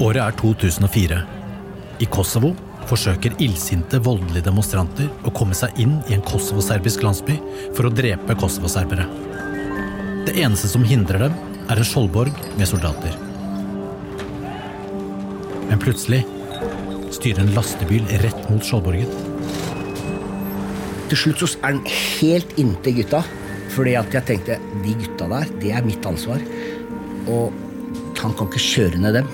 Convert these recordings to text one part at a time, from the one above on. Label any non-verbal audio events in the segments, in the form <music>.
Året er 2004. I Kosovo forsøker illsinte, voldelige demonstranter å komme seg inn i en kosovoserbisk landsby for å drepe kosovoserbere. Det eneste som hindrer dem, er en skjoldborg med soldater. Men plutselig styrer en lastebil rett mot skjoldborgen. Til slutt så er den helt inntil gutta. Fordi at jeg tenkte de gutta der, det er mitt ansvar. Og han kan ikke kjøre ned dem.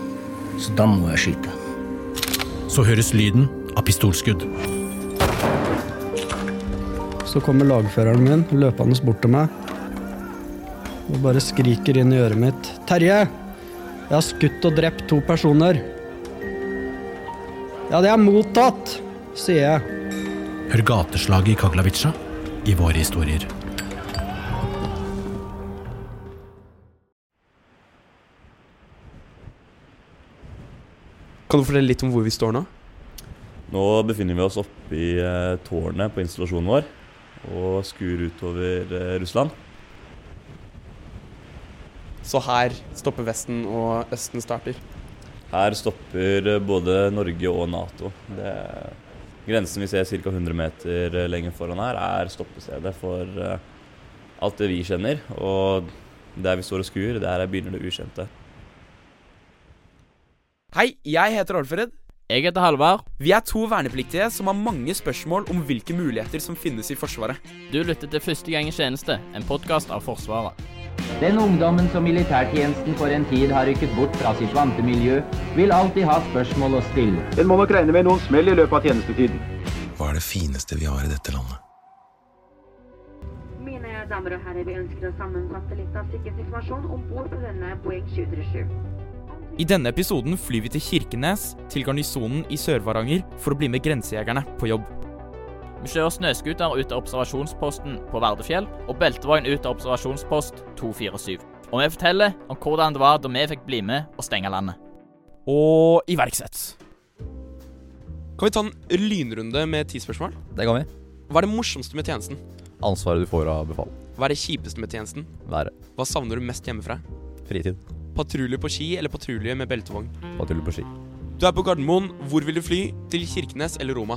Så da må jeg skyte. Så høres lyden av pistolskudd. Så kommer lagføreren min løpende bort til meg og bare skriker inn i øret mitt. 'Terje! Jeg har skutt og drept to personer.' 'Ja, det er mottatt', sier jeg. Hør gateslaget i Kaglavica i våre historier. Kan du fortelle litt om hvor vi står nå? Nå befinner vi oss oppe i eh, tårnet på installasjonen vår og skuer utover eh, Russland. Så her stopper Vesten og Østen starter. Her stopper eh, både Norge og Nato. Det, grensen vi ser ca. 100 meter lenger foran her, er stoppestedet for alt det vi kjenner. Og der vi står og skuer, der begynner det ukjente. Hei, jeg heter Alfred. Jeg heter Halvard. Vi er to vernepliktige som har mange spørsmål om hvilke muligheter som finnes i Forsvaret. Du lytter til Første gang i tjeneste, en podkast av Forsvaret. Den ungdommen som militærtjenesten for en tid har rykket bort fra sitt vante miljø, vil alltid ha spørsmål å stille. En må nok regne med noen smell i løpet av tjenestetiden. Hva er det fineste vi har i dette landet? Mine damer og herrer, vi ønsker å sammenfatte litt av sikkerhetsinformasjon om bord på denne Boeing 737. I denne episoden flyr vi til Kirkenes, til garnisonen i Sør-Varanger, for å bli med grensejegerne på jobb. Vi kjører snøscooter ut av observasjonsposten på Vardefjell og beltevogn ut av observasjonspost 247. Og vi forteller om hvordan det var da vi fikk bli med og stenge landet. Og iverksett. Kan vi ta en lynrunde med ti spørsmål? Det kan vi. Hva er det morsomste med tjenesten? Ansvaret du får av befal. Hva er det kjipeste med tjenesten? Været. Hva savner du mest hjemmefra? Fritid. Patrulje på ski eller patrulje med beltevogn? Patrulje på ski. Du er på Gardermoen. Hvor vil du fly? Til Kirkenes eller Roma?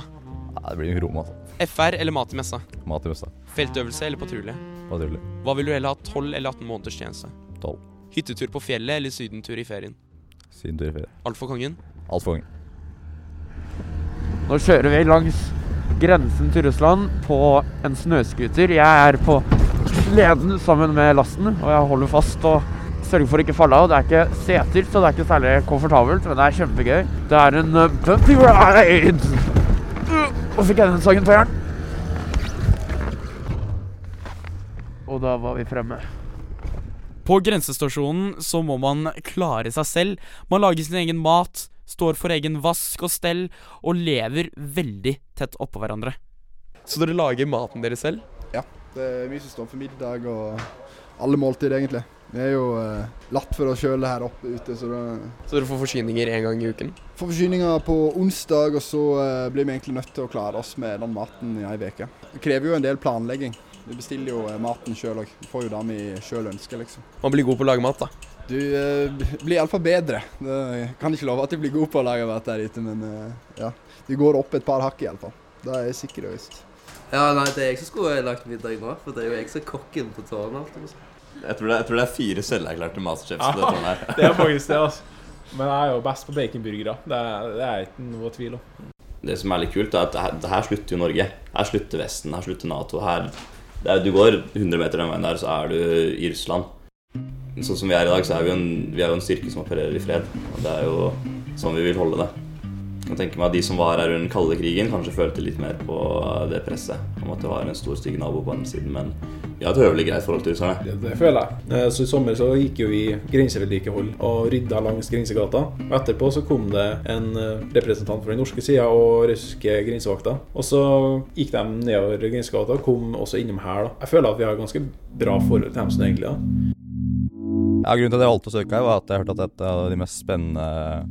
Ja, det blir Roma, altså. FR eller mat i messa? Mat i messa. Feltøvelse eller patrulje? Patrulje. Hva vil du heller ha, 12 eller 18 måneders tjeneste? 12. Hyttetur på fjellet eller sydentur i ferien? Sydentur i ferien. Alt for kongen? Alt for kongen. Nå kjører vi langs grensen til Russland på en snøscooter. Jeg er på leden sammen med lasten, og jeg holder fast og sørger for å ikke falle av. Det er ikke seter, så det er ikke særlig komfortabelt, men det er kjempegøy. Det er en uh, bumpy ride! Og fikk jeg den sangen på hjernen. Og da var vi fremme. På grensestasjonen så må man klare seg selv. Man lager sin egen mat, står for egen vask og stell, og lever veldig tett oppå hverandre. Så dere lager maten deres selv? Ja. Det er mye som står for middag og alle måltider, egentlig. Vi er jo eh, latt for oss sjøl her oppe ute, så da Så dere får forsyninger én gang i uken? Får forsyninger på onsdag, og så eh, blir vi egentlig nødt til å klare oss med den maten i ei uke. Det krever jo en del planlegging. Vi bestiller jo eh, maten sjøl òg. Får jo det vi sjøl ønsker, liksom. Man blir god på å lage mat, da? Du eh, blir iallfall bedre. Det, jeg kan ikke love at du blir god på å lage mat der ute, men eh, ja. Du går opp et par hakk iallfall. Det er jeg sikker og visst. Ja, nei, det er jeg som skulle lagt middag nå, for det er jo jeg som er kokken på tårnet. Jeg tror, det, jeg tror det er fire selverklærte masterchefs på dette her. det er faktisk det, <laughs> altså. Men jeg er jo best på baconburgere. Det, er- det er ikke noe tvil om. Det som er litt kult, er at det her, her slutter jo Norge. Her slutter Vesten, her slutter Nato. Her, det er, du går 100 meter den veien der, så er du i Russland. Sånn som vi er i dag, så er vi jo en, vi er jo en styrke som opererer i fred. Og det er jo sånn vi vil holde det. Jeg tenker meg at De som var her under den kalde krigen, kanskje følte litt mer på det presset. Om at det var en stor, stygg nabo på den siden. Men vi har et høvelig greit forhold til russerne. Det, det føler jeg. Eh, Så I sommer så gikk jo vi grensevedlikehold og rydda langs grensegata. Og Etterpå så kom det en eh, representant fra den norske sida og russiske grensevakta. Og så gikk de nedover grensegata og kom også innom her. da. Jeg føler at vi har ganske bra forhold til dem som egentlig da. Ja, Grunnen til at jeg valgte å søke her, var at jeg hørte at det er av de mest spennende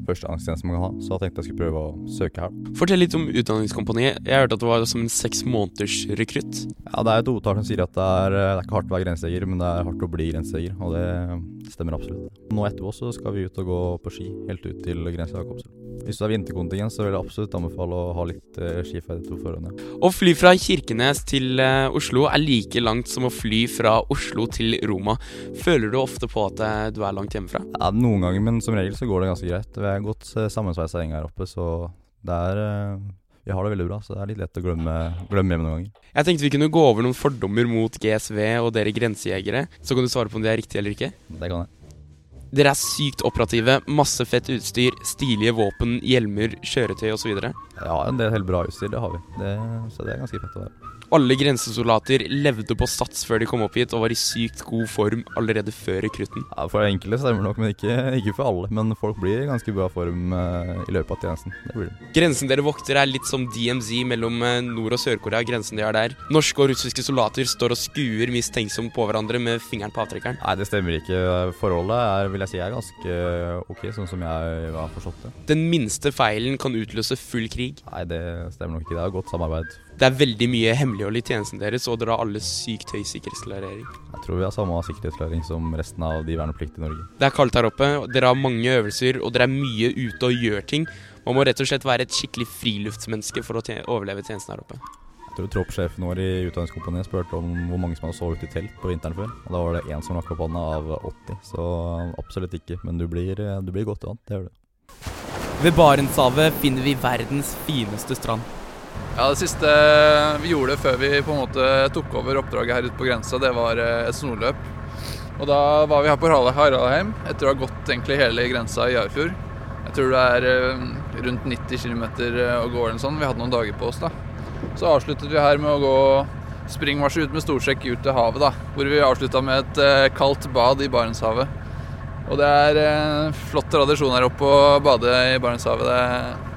førstegangstjenestene man kan ha. Så jeg tenkte jeg skulle prøve å søke her. Fortell litt om Utdanningskompaniet. Jeg hørte at det var som en seks måneders rekrutt. Ja, Det er et ordtak som sier at det er, det er ikke hardt å være grensejeger, men det er hardt å bli grensejeger. Og det stemmer absolutt. Nå etterpå så skal vi ut og gå på ski helt ut til grensa Kopsel. Hvis du er vinterkontingent, så vil jeg absolutt anbefale å ha litt eh, skiferdigheter på forhånd. Ja. Å fly fra Kirkenes til eh, Oslo er like langt som å fly fra Oslo til Roma. Føler du ofte på at eh, du er langt hjemmefra? Ja, Noen ganger, men som regel så går det ganske greit. Vi er godt eh, sammensveisa gjeng her oppe, så det er eh, Vi har det veldig bra, så det er litt lett å glemme, glemme hjemme noen ganger. Jeg tenkte vi kunne gå over noen fordommer mot GSV og dere grensejegere. Så kan du svare på om de er riktige eller ikke. Det kan jeg. Dere er sykt operative, masse fett utstyr, stilige våpen, hjelmer, kjøretøy osv. Ja, en del helt bra utstyr, det har vi. Det, så det er ganske fett å være. Alle grensesoldater levde på sats før de kom opp hit og var i sykt god form allerede før rekrutten. Ja, For enkelte stemmer nok, men ikke, ikke for alle. Men folk blir i ganske bra form uh, i løpet av tjenesten. Det blir det. Grensen dere vokter er litt som DMZ mellom eh, Nord- og Sør-Korea, grensen de har der. Norske og russiske soldater står og skuer mistenksomt på hverandre med fingeren på avtrekkeren. Nei, det stemmer ikke. Forholdet er, vil jeg si, er ganske ok, sånn som jeg har forstått det. Den minste feilen kan utløse full krig. Nei, det stemmer nok ikke. Det er godt samarbeid. Det er veldig mye hemmelighold i tjenesten deres, og dere har alle sykt høy sikkerhetsklarering. Jeg tror vi har samme sikkerhetsklarering som resten av de vernepliktige i Norge. Det er kaldt her oppe, og dere har mange øvelser, og dere er mye ute og gjør ting. Man må rett og slett være et skikkelig friluftsmenneske for å tje overleve tjenesten her oppe. Jeg tror troppssjefen vår i Utdanningskompaniet spurte om hvor mange som hadde sovet i telt på vinteren før. Og da var det én som rakk opp hånda av 80, så absolutt ikke. Men du blir, du blir godt vant, det gjør du. Ved Barentshavet finner vi verdens fineste strand. Ja, Det siste vi gjorde før vi på en måte tok over oppdraget her ute på grensa, det var eh, et snorløp. Og Da var vi her på Haraldheim etter å ha gått egentlig hele grensa i Jarfjord. Jeg tror det er eh, rundt 90 km å gå eller noe sånt. Vi hadde noen dager på oss. da. Så avsluttet vi her med å gå springmarsj ut med storsjekk ut til havet, da. Hvor vi avslutta med et eh, kaldt bad i Barentshavet. Og det er en flott tradisjon her oppe å bade i Barentshavet. Det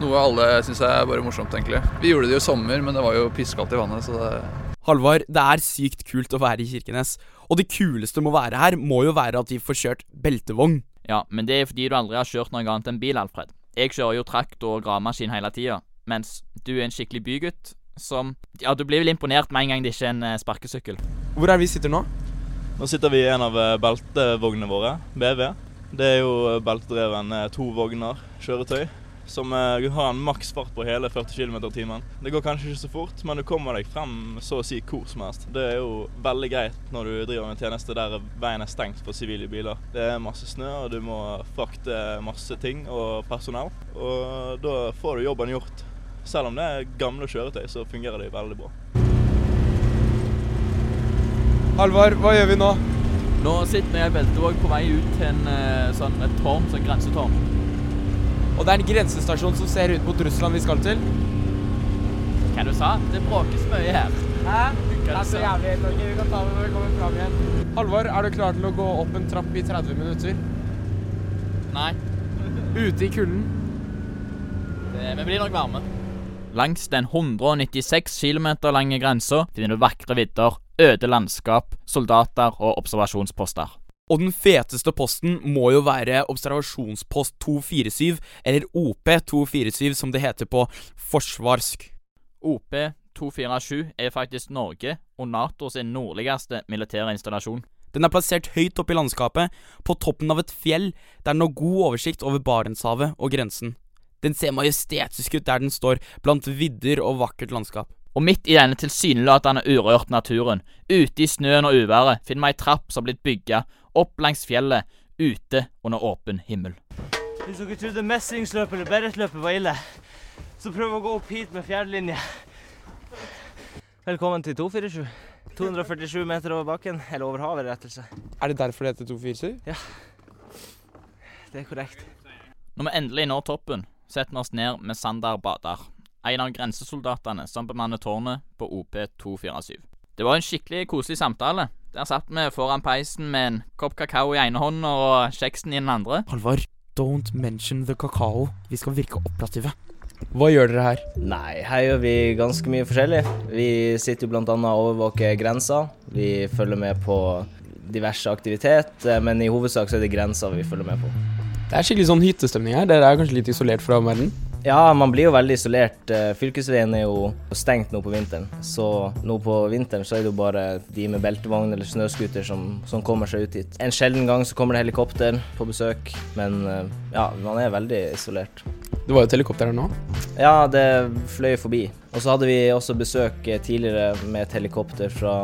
noe alle syns er bare morsomt, egentlig. Vi gjorde det jo i sommer, men det var jo pisskaldt i vannet, så det Halvard, det er sykt kult å være i Kirkenes. Og det kuleste med å være her, må jo være at vi får kjørt beltevogn. Ja, men det er fordi du aldri har kjørt noe annet enn bil, Alfred. Jeg kjører jo traktor og gravemaskin hele tida, mens du er en skikkelig bygutt som Ja, du blir vel imponert med en gang det ikke er en eh, sparkesykkel. Hvor er vi sitter nå? Nå sitter vi i en av eh, beltevognene våre, BV. Det er jo eh, beltedreven to vogner kjøretøy som uh, har en maks fart på hele 40 km i timen. Det går kanskje ikke så fort, men du kommer deg frem så å si hvor som helst. Det er jo veldig greit når du driver med tjeneste der veien er stengt for sivile biler. Det er masse snø, og du må frakte masse ting og personell. Og da får du jobben gjort. Selv om det er gamle kjøretøy, så fungerer det veldig bra. Halvard, hva gjør vi nå? Nå sitter vi i Beltevåg på vei ut til en, sånn, et tårn, sånn grensetårn. Og det er en grensestasjon som ser ut mot Russland vi skal til. Hva du sa? Det bråkes mye her. Hæ? Det er så jævlig helt, Vi kan ta det når vi kommer fram igjen. Halvor, er du klar til å gå opp en trapp i 30 minutter? Nei. Ute i kulden? Vi blir nok varme. Langs den 196 km lange grensa finner du vakre vidder, øde landskap, soldater og observasjonsposter. Og den feteste posten må jo være observasjonspost 247, eller OP247 som det heter på forsvarsk. OP247 er faktisk Norge og NATO sin nordligste militære installasjon. Den er plassert høyt oppe i landskapet, på toppen av et fjell der den har god oversikt over Barentshavet og grensen. Den ser majestetisk ut der den står, blant vidder og vakkert landskap. Og midt i denne tilsynelatende urørt naturen, ute i snøen og uværet, finner vi ei trapp som har blitt bygga opp langs fjellet, ute under åpen himmel. Hvis dere trodde mestringsløpet eller beretløpet var ille, så prøv å gå opp hit med fjerdelinje. Velkommen til 247. 247 meter over bakken, eller over havet, rettelse. Er det derfor det heter 247? Ja. Det er korrekt. Når vi endelig når toppen, setter vi oss ned med Sander Badar, en av grensesoldatene som bemanner tårnet på OP247. Det var en skikkelig koselig samtale. Der satt vi foran peisen med en kopp kakao i ene hånda og kjeksen i den andre. Halvard, don't mention the kakao. Vi skal virke operative. Hva gjør dere her? Nei, her gjør vi ganske mye forskjellig. Vi sitter jo bl.a. og overvåker grensa. Vi følger med på diverse aktivitet, eh, men i hovedsak så er det grensa vi følger med på. Det er skikkelig sånn hyttestemning her. Dere er kanskje litt isolert fra omverdenen? Ja, man blir jo veldig isolert. Eh, Fylkesveien er jo stengt nå på vinteren. Så nå på vinteren så er det jo bare de med beltevogn eller snøscooter som, som kommer seg ut hit. En sjelden gang så kommer det helikopter på besøk, men eh, ja, man er veldig isolert. Det var jo et helikopter her nå. Ja, det fløy forbi. Og så hadde vi også besøk eh, tidligere med et helikopter fra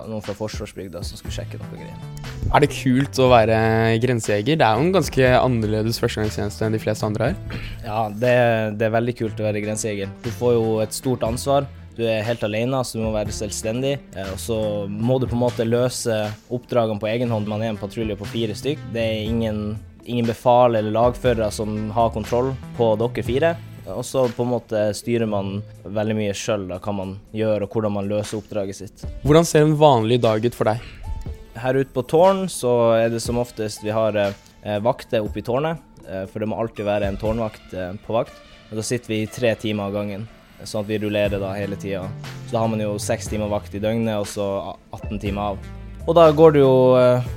noen fra Forsvarsbygda som skulle sjekke noe greier. Er det kult å være grensejeger? Det er jo en ganske annerledes førstegangstjeneste enn de fleste andre her. Ja, det, det er veldig kult å være grensejeger. Du får jo et stort ansvar. Du er helt alene, så du må være selvstendig. Eh, Og så må du på en måte løse oppdragene på egen hånd. Man er en patrulje på fire stykk. Det er ingen, ingen befal eller lagførere som har kontroll på dere fire. Og så på en måte styrer man veldig mye sjøl hva man gjør og hvordan man løser oppdraget sitt. Hvordan ser en vanlig dag ut for deg? Her ute på tårn så er det som oftest vi har eh, vakter oppe i tårnet, eh, for det må alltid være en tårnvakt eh, på vakt. Og da sitter vi i tre timer av gangen, sånn at vi rullerer da hele tida. Så da har man jo seks timer vakt i døgnet, og så 18 timer av. Og da går det jo eh,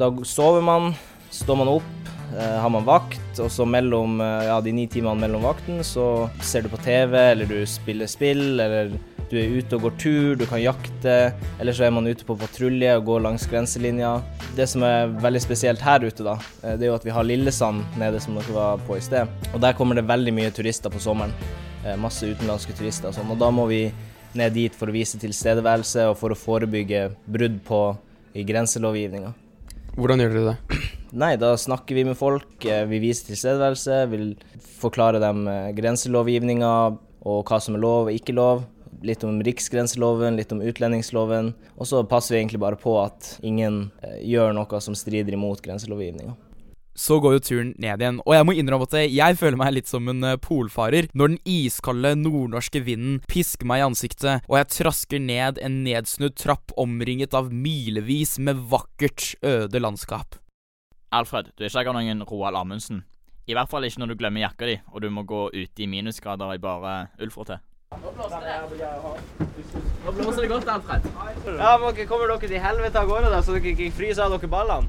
Da sover man, står man opp, eh, har man vakt, og så mellom eh, ja, de ni timene mellom vakten så ser du på TV, eller du spiller spill, eller du er ute og går tur, du kan jakte, eller så er man ute på patrulje og går langs grenselinja. Det som er veldig spesielt her ute, da, eh, det er jo at vi har Lillesand nede, som dere var på i sted. Og der kommer det veldig mye turister på sommeren. Eh, Masse utenlandske turister og sånn. Og da må vi ned dit for å vise tilstedeværelse og for å forebygge brudd på i grenselovgivninga. Hvordan gjør dere det? <clears throat> Nei, da snakker vi med folk, eh, vi viser tilstedeværelse, vil forklare dem grenselovgivninga og hva som er lov og ikke lov. Litt om riksgrenseloven, litt om utlendingsloven. Og så passer vi egentlig bare på at ingen eh, gjør noe som strider imot grenselovgivninga. Så går jo turen ned igjen, og jeg må innrømme at jeg føler meg litt som en eh, polfarer når den iskalde nordnorske vinden pisker meg i ansiktet, og jeg trasker ned en nedsnudd trapp omringet av milevis med vakkert, øde landskap. Alfred, du er ikke akkurat noen Roald Amundsen. I hvert fall ikke når du glemmer jakka di, og du må gå ute i minusgrader i bare ullfrotté. Nå blåser det godt, Alfred. Ja, men okay, kommer dere til helvete av gårde, da, så dere ikke fryser av dere ballene?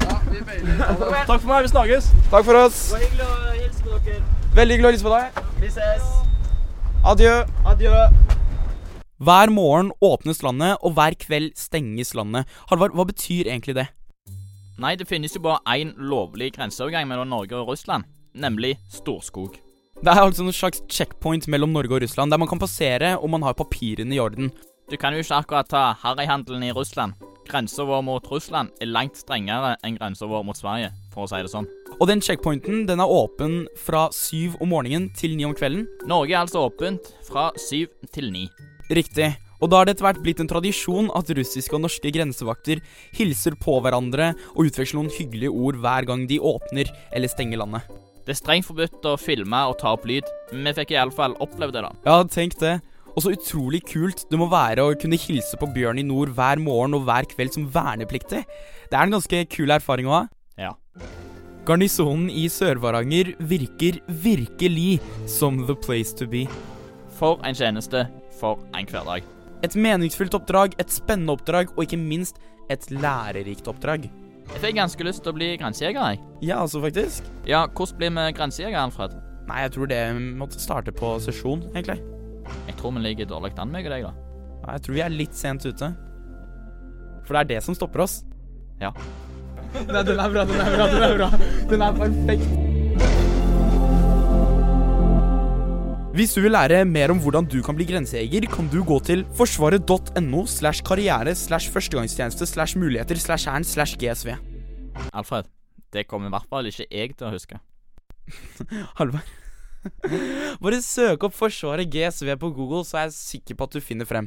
Takk for meg, vi snakkes. Takk for oss. Det var hyggelig å hilse på dere. Veldig hyggelig å hilse på deg. Vi ses. Adjø. Adjø. Hver morgen åpnes landet, og hver kveld stenges landet. Halvard, hva betyr egentlig det? Nei, det finnes jo bare én lovlig grenseovergang mellom Norge og Russland, nemlig Storskog. Det er altså en slags checkpoint mellom Norge og Russland, der man kan passere om man har papirene i orden. Du kan jo ikke akkurat ta harryhandelen i Russland. Grensa vår mot Russland er langt strengere enn grensa vår mot Sverige, for å si det sånn. Og den checkpointen den er åpen fra syv om morgenen til ni om kvelden. Norge er altså åpent fra syv til ni. Riktig. Og da har det etter hvert blitt en tradisjon at russiske og norske grensevakter hilser på hverandre og utveksler noen hyggelige ord hver gang de åpner eller stenger landet. Det er strengt forbudt å filme og ta opp lyd, men vi fikk iallfall oppleve det, da. Ja, tenk det. Og så utrolig kult det må være å kunne hilse på Bjørn i nord hver morgen og hver kveld som vernepliktig. Det er en ganske kul erfaring å ha. Ja. Garnisonen i Sør-Varanger virker virkelig som the place to be. For en tjeneste, for en hverdag. Et meningsfullt oppdrag, et spennende oppdrag, og ikke minst et lærerikt oppdrag. Jeg fikk ganske lyst til å bli grensejeger, jeg. Ja, altså faktisk. Ja, hvordan blir vi grensejeger, Alfred? Nei, jeg tror det måtte starte på sesjon, egentlig. Jeg tror vi ligger dårlig an, meg og deg, da. Ja, jeg tror vi er litt sent ute. For det er det som stopper oss. Ja. Nei, den er bra, den er bra, den er bra. Den er perfekt. Hvis du vil lære mer om hvordan du kan bli grensejeger, kan du gå til forsvaret.no slash karriere slash førstegangstjeneste slash muligheter slash hæren slash gsv. Alfred, det kommer i hvert fall ikke jeg til å huske. <laughs> Halvard. <laughs> Bare søk opp Forsvaret GSV på Google, så er jeg sikker på at du finner frem.